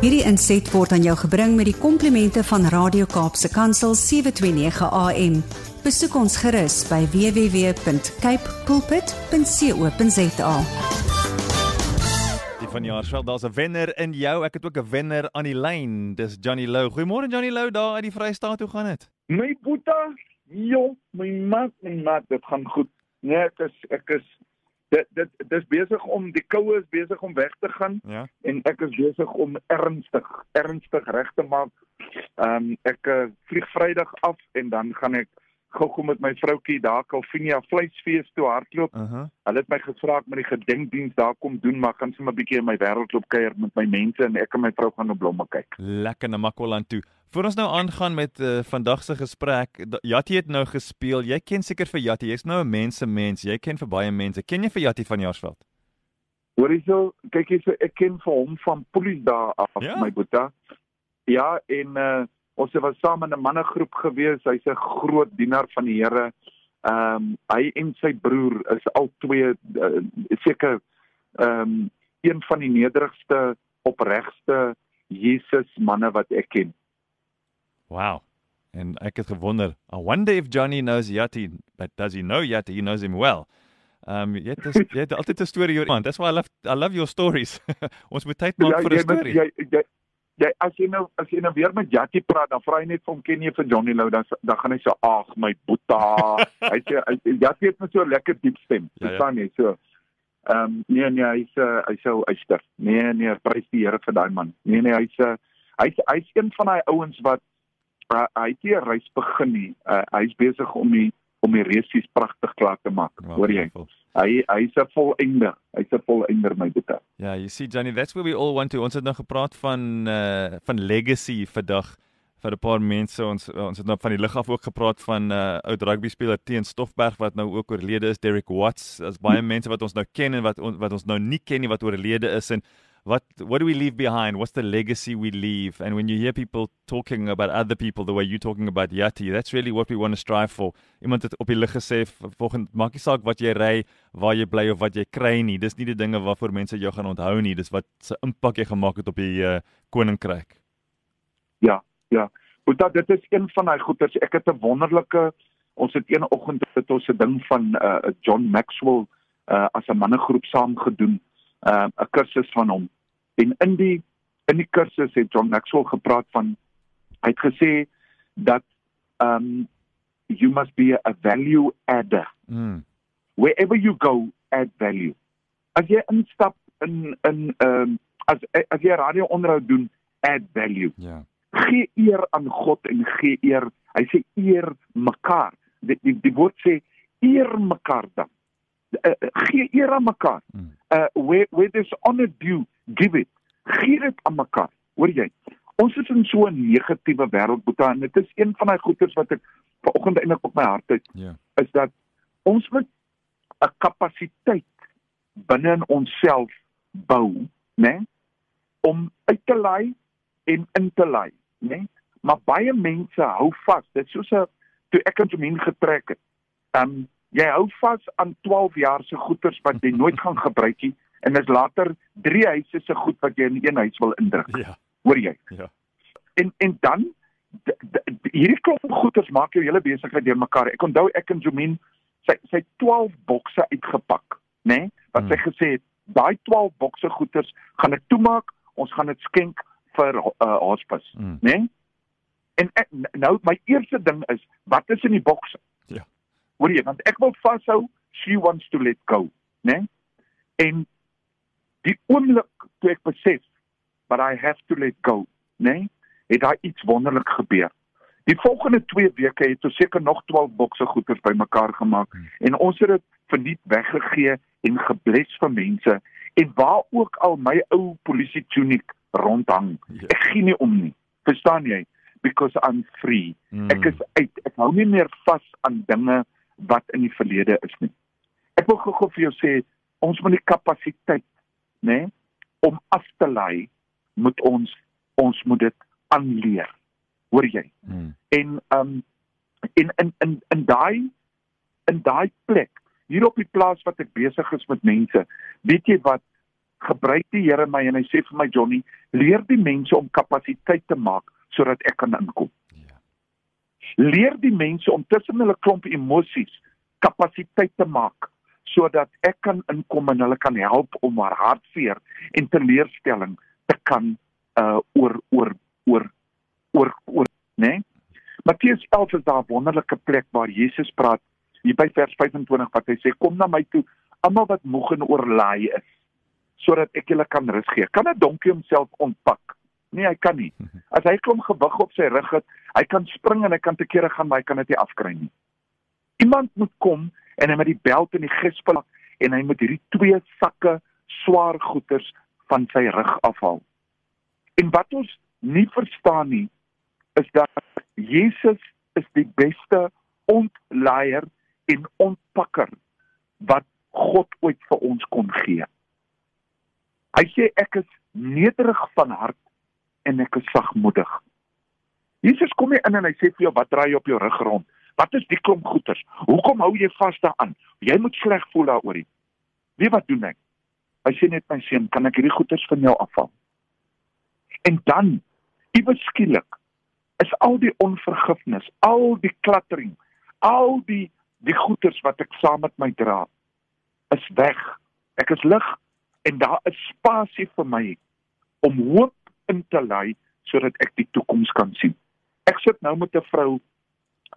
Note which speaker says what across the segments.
Speaker 1: Hierdie inset word aan jou gebring met die komplimente van Radio Kaapse Kansel 729 AM. Besoek ons gerus by www.cape pulpit.co.za.
Speaker 2: Die van Jaarsveld, daar's 'n wenner in jou. Ek het ook 'n wenner aan die lyn. Dis Johnny Lou. Goeiemôre Johnny Lou, daar uit die Vrystaat. Hoe gaan dit?
Speaker 3: My boeta, jo, my maat, my maat, dit gaan goed. Nee, ek is ek is dit dit dis besig om die koue is besig om weg te gaan
Speaker 2: Ja.
Speaker 3: en ek is besig om ernstig ernstig reg te maak. Ehm um, ek uh, vlieg Vrydag af en dan gaan ek gou-gou met my vroutjie daar Calvinia vleisfees toe hardloop.
Speaker 2: Uh -huh.
Speaker 3: Hulle het my gevra ek moet die gedenkdiens daar kom doen, maar gaan sommer 'n bietjie in my wêreldloop kuier met my mense en ek en my vrou gaan op blomme kyk.
Speaker 2: Lekker na Makwaland toe. Voor ons nou aangaan met uh, vandag se gesprek, Jatti het nou gespeel. Jy ken seker vir Jatti. Jy's nou 'n mense mens. Jy ken vir baie mense. Ken jy vir Jatti van Jaarsveld?
Speaker 3: Hoor hierso, kyk hierso, ek ken vir hom van polisie daar af,
Speaker 2: Ja?
Speaker 3: my boeta. Ja, en uh ons was saam in 'n mannegroep gewees. Hy's 'n groot dienaar van die Here. Ehm um, hy en sy broer is al twee uh, seker ehm um, een van die nederigste, opregste Jesus manne wat ek ken.
Speaker 2: Wow. En ek het gewonder, I wonder if Johnny knows Yati, but does he know Yati? He knows him well. Um jy het jy het altyd 'n storie oor iemand. That's why I love I love your stories. ons moet tyd maak vir 'n
Speaker 3: jy, moet-
Speaker 2: storie.
Speaker 3: jy, jy, jy as jy nou as jy nou weer met Jackie praat, dan vra hy net hom ken jy vir Johnny Lou dan dan gaan hy so ag my boeta. hy sê hy- Jackie het net so 'n lekker diep stem.
Speaker 2: Ja, ja.
Speaker 3: Verstaan jy so? Ehm um, nee nee, hy's uh, hy's so uister. Nee nee, prys die Here vir daai man. Nee nee, hy's uh, hy's hy's een van daai ouens wat uh, hy het nie 'n reis begin nie. Uh, hy's besig om die om die resies pragtig klaar te maak.
Speaker 2: Wow,
Speaker 3: Hoor jy?
Speaker 2: beautiful.
Speaker 3: Hy hy's 'n volëinder. Hy's 'n volëinder my boeta.
Speaker 2: Ja, you see Johnny, that's where we all want to. Ons het nou gepraat van uh van legacy vandag vir 'n paar mense. Ons ons het nou van die lig af ook gepraat van uh oud rugby speler Teen Stoffberg wat nou ook oorlede is, Derek Watts. Daar's baie mense wat ons nou ken en wat on, wat ons nou nie ken nie wat oorlede is en what what do we leave behind? What's the legacy we leave? And when you hear people talking about other people the way you're talking about Yati, that's really what we want to strive for. Iemand het op die lig gesê v- volgende maak nie saak wat jy ry, waar jy bly of wat jy kry nie. Dis nie die dinge waarvoor mense jou gaan onthou nie. Dis wat se impak jy gemaak het op die uh, koninkryk.
Speaker 3: Ja, ja. Boeta, dit is een van daai goeters. Ek het 'n wonderlike ons het een oggend het ons 'n ding van uh John Maxwell uh as 'n mannegroep saam gedoen, uh 'n kursus van hom. En in die in die kursus het John Maxwell gepraat van hy het gesê dat um you must be a value adder.
Speaker 2: Mm.
Speaker 3: Wherever you go, add value. As jy instap in in um as as jy radio onderhoud doen, add value
Speaker 2: Ja.
Speaker 3: gee eer aan God en gee eer. Hy sê eer mekaar. Die die, die woord sê eer mekaar dan. Uh, gee eer aan mekaar.
Speaker 2: Mm.
Speaker 3: Uh where where there's honor due, give it. Gee dit aan mekaar. Hoor jy? Ons is in so 'n negatiewe wêreld, Boeta, en dit is een van daai goeters wat ek vanoggend eintlik op my hart het,
Speaker 2: Ja.
Speaker 3: is dat ons moet 'n kapasiteit binne in onsself bou, né? Om uit te lei en in te lei, né? Maar baie mense hou vas. Dit is soos 'n toe ek en Jamin getrek het. Um, jy hou vas aan 12 jaar se goederes wat jy nooit gaan gebruik nie en dis later drie huise se goed wat jy in een huis wil indruk.
Speaker 2: Ja.
Speaker 3: Hoor jy?
Speaker 2: Ja.
Speaker 3: En en dan hierdie klomp goederes maak jou hele besigheid deurmekaar. Ek onthou ek en Jamin sy sy 12 bokse uitgepak, né? Nee? Wat sy
Speaker 2: Hmm.
Speaker 3: gesê het, daai 12 bokse goederes gaan ek toemaak, ons gaan dit skenk vir uh, hospice,
Speaker 2: Mm.
Speaker 3: né? Nee? En ek, nou my eerste ding is, wat is in die bokse? Hoor jy, want ek wil vashou, she wants to let go, né? Nee? En die oomblik toe ek besef but I have to let go, né? Nee? Het daar iets wonderlik gebeur. Die volgende 2 weke het ons seker nog 12 bokse goeders bymekaar gemaak
Speaker 2: Hmm.
Speaker 3: en ons het dit verniet weggegee en gebless vir mense en waar ook al my ou polisie tuniek rondhang.
Speaker 2: Ja.
Speaker 3: Ek gee nie om nie. Verstaan jy? Because I'm free.
Speaker 2: Mm.
Speaker 3: Ek is uit. Ek hou nie meer vas aan dinge wat in die verlede is nie. Ek wil gou-gou vir jou sê, ons moet die kapasiteit, né, om af te lei, moet ons ons moet dit aanleer. Hoor jy?
Speaker 2: Mm.
Speaker 3: En um en in in in daai in daai plek hier op die plaas wat ek besig is met mense, weet jy wat gebruik die Here my en hy sê vir my Johnny, leer die mense om kapasiteit te maak sodat ek kan inkom. Ja. Leer die mense om tussen hulle klomp emosies kapasiteit te maak sodat ek kan inkom en hulle kan help om haar hartseer en teleurstelling te kan uh oor oor oor oor oor né? Nee? Matteus 11 is daar 'n wonderlike plek waar Jesus praat hier by vers 25 wat hy sê kom na my toe almal wat moeg en oorlaai is sodat ek julle kan rus gee. Kan 'n donkie homself ontpak? Nee, hy kan nie. As hy klom gewig op sy rug het, hy kan spring en hy kan te kere gaan, maar hy kan dit nie afkry nie. Iemand moet kom en hy met die beld en die gespel en hy moet hierdie twee sakke swaar goeders van sy rug afhaal. En wat ons nie verstaan nie is dat Jesus is die beste ontleier en ontpakker wat God ooit vir ons kon gee. Hy sê ek is nederig van hart en ek is sagmoedig. Jesus kom hier in en hy sê vir jou wat draai jy op jou rug rond? Wat is die klomp goeters? Hoekom hou jy vas daaraan? Jy moet sleg voel daaroor. Wie wat doen ek? Hy sê net my seun, kan ek hierdie goeters van jou afhaal? En dan, iewes skielik, is al die onvergifnis, al die klattering, al die die goeters wat ek saam met my dra, is weg. Ek is lig en daar is spasie vir my om hoop in te lei sodat ek die toekoms kan sien. Ek sit nou met 'n vrou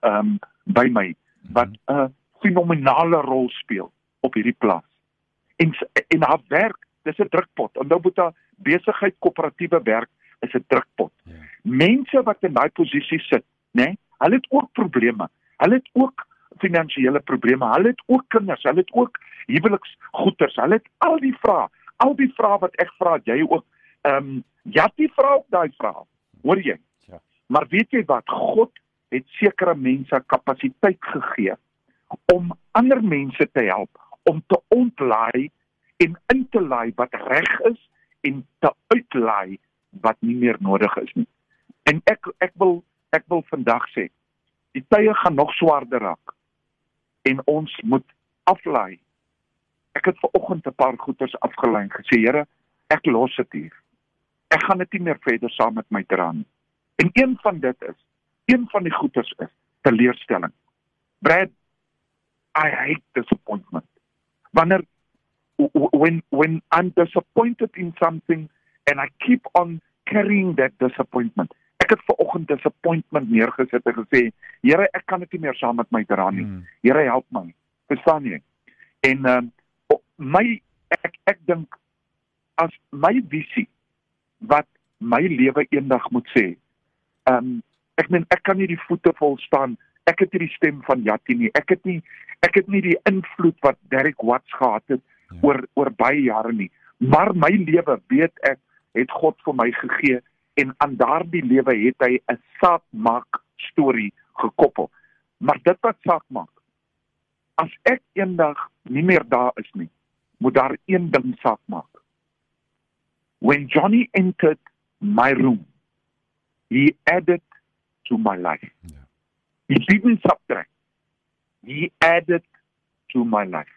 Speaker 3: ehm um, by my wat mhm. 'n fenominale rol speel op hierdie plaas. En en haar werk, dis 'n drukpot. Onthou moet haar besigheid koöperatiewe werk is 'n drukpot. Ja. Mense wat in daai posisie sit, né? Nee, hulle het ook probleme. Hulle het ook finansiële probleme. Hulle het ook kinders, hulle het ook huweliksgoeders. Hulle het al die vrae, al die vrae wat ek vra, jy ook ehm um, ja, die vrae op daai vrae. Hoor jy? Ja. Maar weet jy wat? God het sekere mense kapasiteit gegee om ander mense te help om te ontlaai en in te laai wat reg is en te uitlaai wat nie meer nodig is nie. En ek ek wil ek wil vandag sê, die tye gaan nog swaarder raak en ons moet aflaai. Ek het ver oggend 'n paar goeters afgelei en gesê, Here, ek los dit hier. Ek gaan dit nie meer verder saam met my dra nie. En een van dit is een van die goeters is teleurstelling. Brad, I hate disappointment. Wanneer when when I'm disappointed in something and I keep on carrying that disappointment. Ek het ver oggend disappointment neergesit en gesê, Here, ek kan dit nie meer saam met my dra nie. Hmm. Here, help my. Verstaan jy? En uh, my ek ek dink as my visie wat my lewe eendag moet sê. Um, ek meen ek kan nie die voete vol staan. Ek het nie die stem van Jatti nie. Ek het nie ek het nie die invloed wat Derek Watts gehad het ja. oor oor baie jare nie. Maar my lewe weet ek het God vir my gegee en aan daardie lewe het hy 'n saak maak storie gekoppel. Maar dit wat saak maak. As ek eendag nie meer daar is nie, moet daar een ding saak maak. When Johnny entered my room, he added to my life. Yeah. He didn't subtract. He added to my life.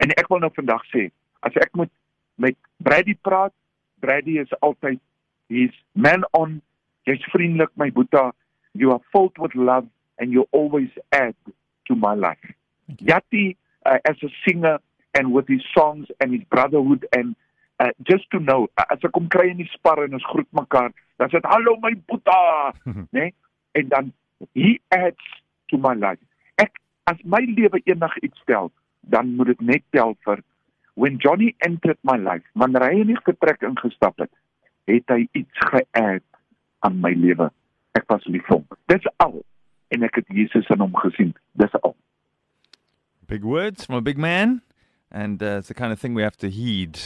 Speaker 3: En ek wil nou vandag sê, as ek moet met Brady praat, Brady is altyd he's man on, jy's vriendelik my boeta, you are filled with love and you always add to my life. Yati uh, as a singer and with his songs and his brotherhood and uh, just to know uh, as ek kom kry in die spar en ons groet mekaar, dan sê hallo my boeta, né? Nee? En dan he adds to my life. Ek as my lewe eendag iets tel, dan moet dit net tel vir when Johnny entered my life, wanneer hy in die vertrek ingestap het, het hy iets geadd aan my lewe. Ek was lief vir hom. Dis al en ek het Jesus in hom gesien. Dis al.
Speaker 2: Big words from a big man and uh, it's the kind of thing we have to heed.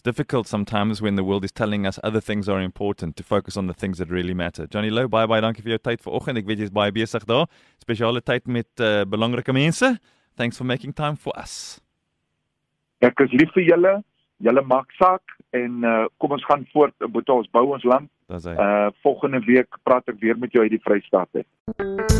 Speaker 2: It's difficult sometimes when the world is telling us other things are important to focus on the things that really matter. Johnny Lou, bye bye. Dankie vir jou tyd vanoggend. Ek weet jy's baie besig daar. Spesiale tyd met uh, belangrike mense. Thanks for making time for us.
Speaker 3: Ek is lief vir julle. Julle maak saak en uh, kom ons gaan voort met ons bou ons land. Uh volgende week praat ek weer met jou uit die Vrystaat. He.